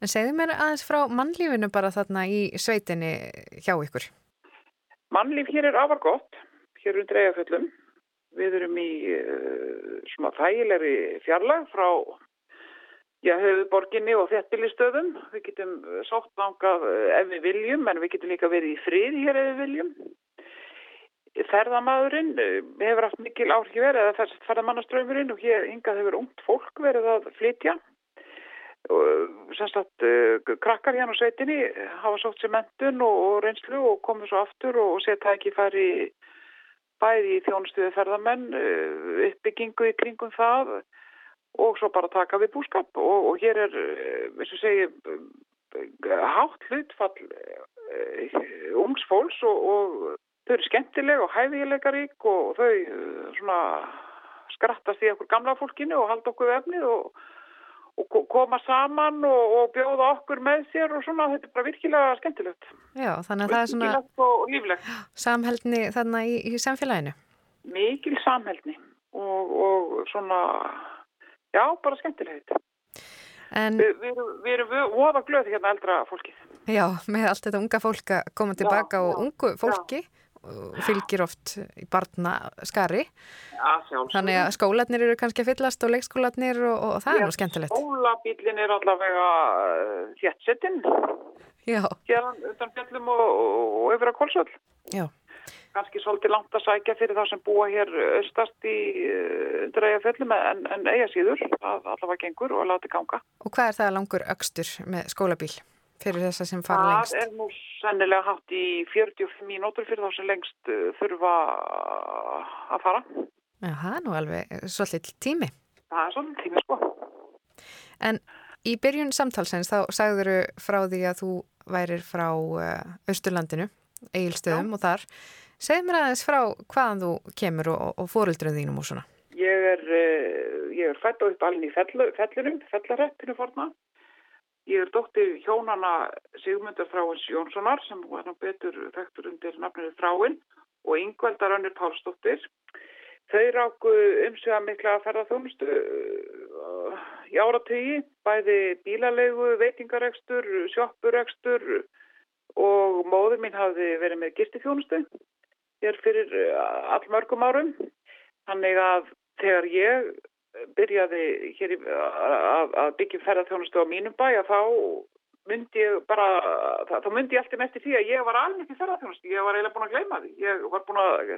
en segðu mér aðeins frá mannlífinu bara þarna í sveitinni hjá ykkur. Mannlíf hér er afar gott, hér undir eigaföllum. Við erum í uh, svona þægilegri fjarlag frá já, höfuborginni og þéttbílistöðum. Við getum sótt langað ef við viljum, en við getum líka verið í frið hér ef við viljum. Ferðamadurinn hefur haft mikil áhrif verið, eða þess að ferðamannaströymurinn og hér hingað hefur ungt fólk verið að flytja. Sannstætt uh, krakkar hérna á sveitinni hafa sótt sér mentun og, reynslu og komið svo aftur og, setja ekki færi í bæði í þjónustuði ferðamenn, uppbyggingu í kringum það og svo bara taka við búskap. Og, og hér er, eins og segi, hátt hlutfall ungs fólks og, og þau eru skemmtileg og hæfilegarík og þau svona skrattast í okkur gamla fólkinu og halda okkur vefnið og og koma saman og, og bjóða okkur með sér og svona, þetta er bara virkilega skemmtilegt. Já, þannig að það er svona... Virkilega og líflegt. Samhældni þarna í, í samfélaginu? Mikil samhældni og, og svona, já, bara skemmtilegt. En... Vi, við erum, vi erum voða glöð hérna eldra fólkið. Já, með allt þetta unga fólk að koma tilbaka já, og ungu fólki. Já fylgir oft í barna skari ja, þannig að skólanir eru kannski að fyllast og leikskólanir og, og það er nú skemmtilegt. Skólabílin er allavega þéttsettinn hérna utan fjallum og, og yfir að kólsvöld kannski svolítið langt að sækja fyrir það sem búa hér östast í undir eiga fjallum en, en eiga síður að allavega gengur og láti ganga. Og hvað er það langur öxtur með skólabíl? Fyrir þessa sem fara lengst? Það er nú sennilega hatt í 45 mínútur fyrir þá sem lengst þurfa að fara. Já, það er nú alveg svolítið tími. Það er svolítið tími, sko. En í byrjun samtalsins þá sagður frá því að þú værir frá Östurlandinu, Egilstöðum Já. og þar. Segð mér aðeins frá hvaðan þú kemur og, og fóruldröðum þínum og svona. Ég er, ég er fætt á upp alveg í fellunum, fellareppinu forna. Ég er dóttir hjónana Sigmundur Þráins Jónssonar sem var nú betur þekktur undir nafninu Þráin og yngveldar önnur Pálsdóttir. Þau ráku umsvega mikla ferðarþjónustu í áratögi, bæði bílalegu, veitingarekstur, sjoppurekstur og móður mín hafði verið með gistifjónustu hér fyrir allmörgum árum. Þannig að þegar ég byrjaði hér í, að, byggja ferðarþjónustu á mínum bæ að þá myndi ég bara, þá myndi ég alltaf mest í því að ég var alveg ekki ferðarþjónustu, ég var eiginlega búin að gleyma því, ég var búin að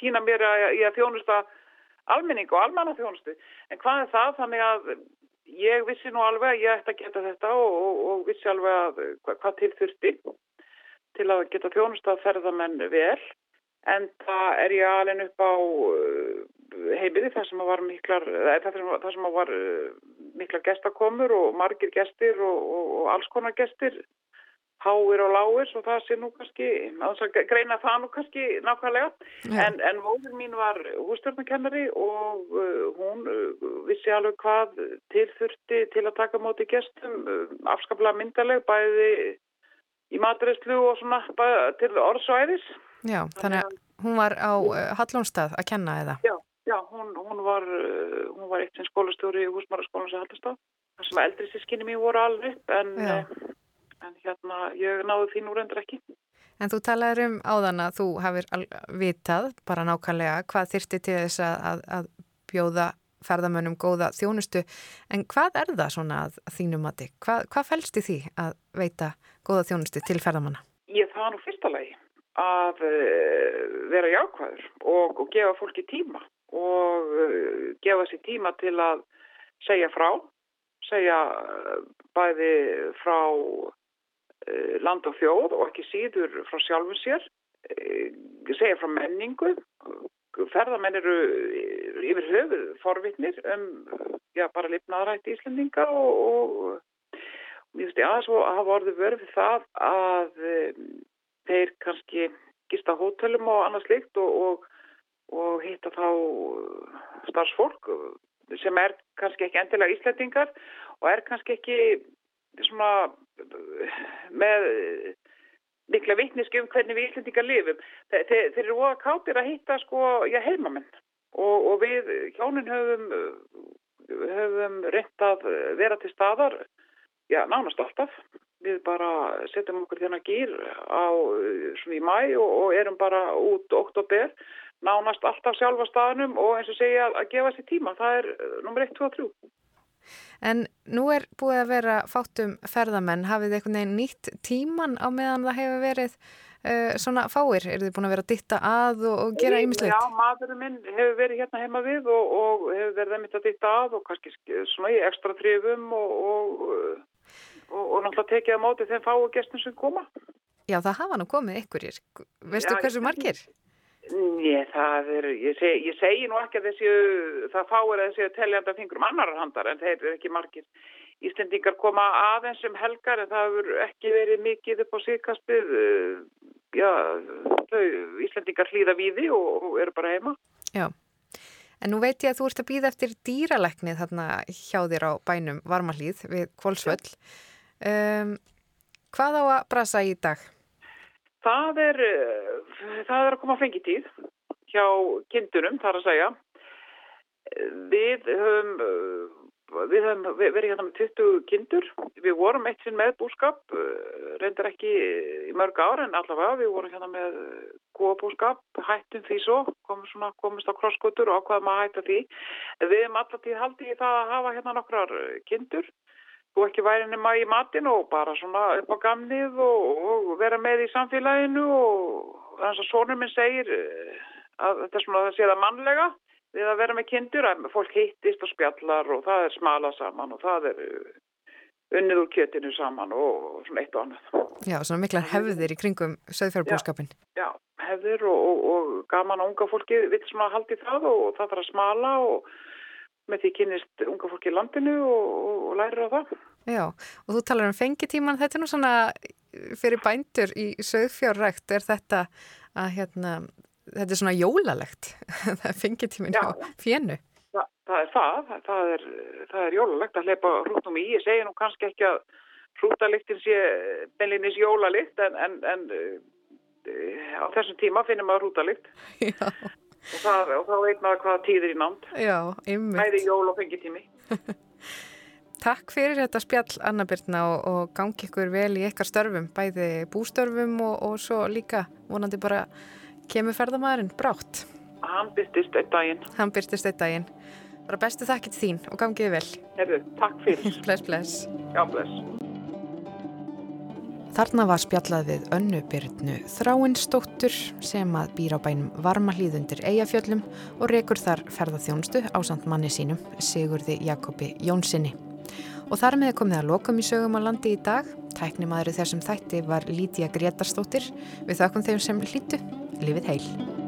týna mér að ég að þjónusta almenning og almanna þjónustu, en hvað er það? Þannig að ég vissi nú alveg að ég ætti að geta þetta og, og, og vissi alveg að hvað, til þurfti til að geta þjónusta ferðamenn vel en það er ég alveg upp á heimiði þar sem var miklar, þar sem var miklar gestakomur og margir gestir og, og, og alls konar gestir háir og láir og það sé nú kannski, að greina það nú kannski nákvæmlega, ja. en, en móður mín var hústjórnarkennari og uh, hún vissi alveg hvað tilþurfti til að taka móti gestum, uh, afskaplega myndaleg bæði í matreyslu og svona til orðsvæðis. Já, þannig að hún var á Hallónstað að kenna eða? Já. Já, hún, hún var, hún var eitt sem skólastjóri í húsmaraskólan sem haldast á. Það sem eldri sískinni mér voru alveg upp en, en hérna ég náðu því nú reyndur ekki. En þú talaður um áðan að þú hafið vitað bara nákvæmlega hvað þyrti til þess að, að bjóða ferðamönnum góða þjónustu. En hvað er það svona að þínum mati? Hvað, hvað fælst í því að veita góða þjónustu til ferðamanna? Ég það nú fyrsta lagi að vera jákvæður og, og gefa fólki tíma og uh, gefa sér tíma til að segja frá, segja bæði frá land og þjóð og ekki síður frá sjálfum sér, segja frá menningu, ferðamenn eru yfir höfuð forvittnir um já, bara lifnaðrætt íslendinga og, og mér finnst ég aðeins að hafa orðið verfið það að þeir kannski gista hótelum og annað slikt og, og, og hitta þá starfsfólk sem er kannski ekki endilega íslendingar og er kannski ekki svona með mikla vittniski um hvernig við íslendingar lifum. Þeir, þeir, þeir eru óa kátir að hitta sko, já, heimamenn og, og við hjónin höfum, höfum reynt að vera til staðar, já, nánast alltaf. Við bara setjum okkur þérna gýr á svona í mæ og, og erum bara út oktober, nánast alltaf sjálfa staðnum og eins og segja að gefa sér tíma. Það er nummer 1, 2 og 3. En nú er búið að vera fátum ferðamenn, hafið þið einhvern veginn nýtt tíman á meðan það hefur verið uh, svona fáir? Er þið búin að vera að ditta að og, og gera ýmislegt? Já, maðurinn minn hefur verið hérna heima við og, og hefur verið að mynda að ditta að og kannski svona í ekstra trefum og, og náttúrulega tekið á móti þeim fáu gestum sem koma. Já, það hafa nú komið ykkurir. Veistu Já, hversu margir? Nei, það er, ég segi, ég segi nú ekki að þessi, það fáir að þessi teljanda fingrum annar handar en þeir eru ekki margir. Íslendingar koma aðeins um helgar en það hefur ekki verið mikið upp á síðkastið, já, þau Íslendingar hlýða víði og, og eru bara heima. Já, en nú veit ég að þú ert að býða eftir dýraleknið þarna hjá þér á bænum Varmalíð við Kvolsvöll. Um, hvað á að brasa í dag? Það er, það er að koma fengitíð hjá kindunum, þar að segja. Við höfum, við höfum verið hérna með 20 kindur. Við vorum eitt sinn með búskap, reyndar ekki í mörg ára en allavega við vorum hérna með góða búskap, hættum því svo, komum svona, komist á krosskotur og ákvaðum að hætta því. Við höfum alltaf tíð haldið í það að hafa hérna nokkrar kindur þú ekki væri nema í matin og bara svona upp á gamnið og, og vera með í samfélaginu og þannig að sonur minn segir eh, að þetta er svona það séða mannlega við að vera með kindur að fólk hittist og spjallar og það er smala saman og það er eh, unnið úr kjötinu saman og svona eitt og annað. Já, svona miklar hefðir í kringum söðfjörðbúrskapin. Já, já, hefðir og, og, og gaman að unga fólki vill svona haldi það og það þarf að smala og með því kynist unga fólki í landinu og, og lærir á það. Já, og þú talar um fengitíman, þetta er nú svona fyrir bændur í sögfjárrækt er þetta að hérna, þetta er svona jólalegt, [LAUGHS] það er fengitímin á fjennu. Þa, það er það, það er, það er jólalegt að hleypa hrúttum í, ég segi nú kannski ekki að hrútaliktin sé beinlinis jólalikt en, en, en á þessum tíma finnum maður hrútalikt. [LAUGHS] Já. Og, það, og þá veit maður hvaða tíðir í námt. Hæði jól og fengitími. [LAUGHS] Takk fyrir þetta spjall Anna Birna og, og gangi ykkur vel í ykkar störfum, bæði bústörfum og, og svo líka vonandi bara kemur ferðamæðurinn brátt. Hann byrtist eitt daginn. Hann byrtist eitt daginn. Bara bestu þakkit þín og gangiði vel. Herru, takk fyrir. [LAUGHS] bless, bless. Já, bless. Þarna var spjallað við Önnu Byrnu Þráinsdóttur sem að býra á bænum Varmahlíðundir Eyjafjöllum og rekur þar ferðarþjónustu á samt manni sínum Sigurði Jakobi Jónssoni. Og þar með komið að lokum í sögum á landi í dag. Tæknimaður þessum þætti var Lítiða Gretarstóttir. Við þakkum þeim sem hlýttu. Livið heil.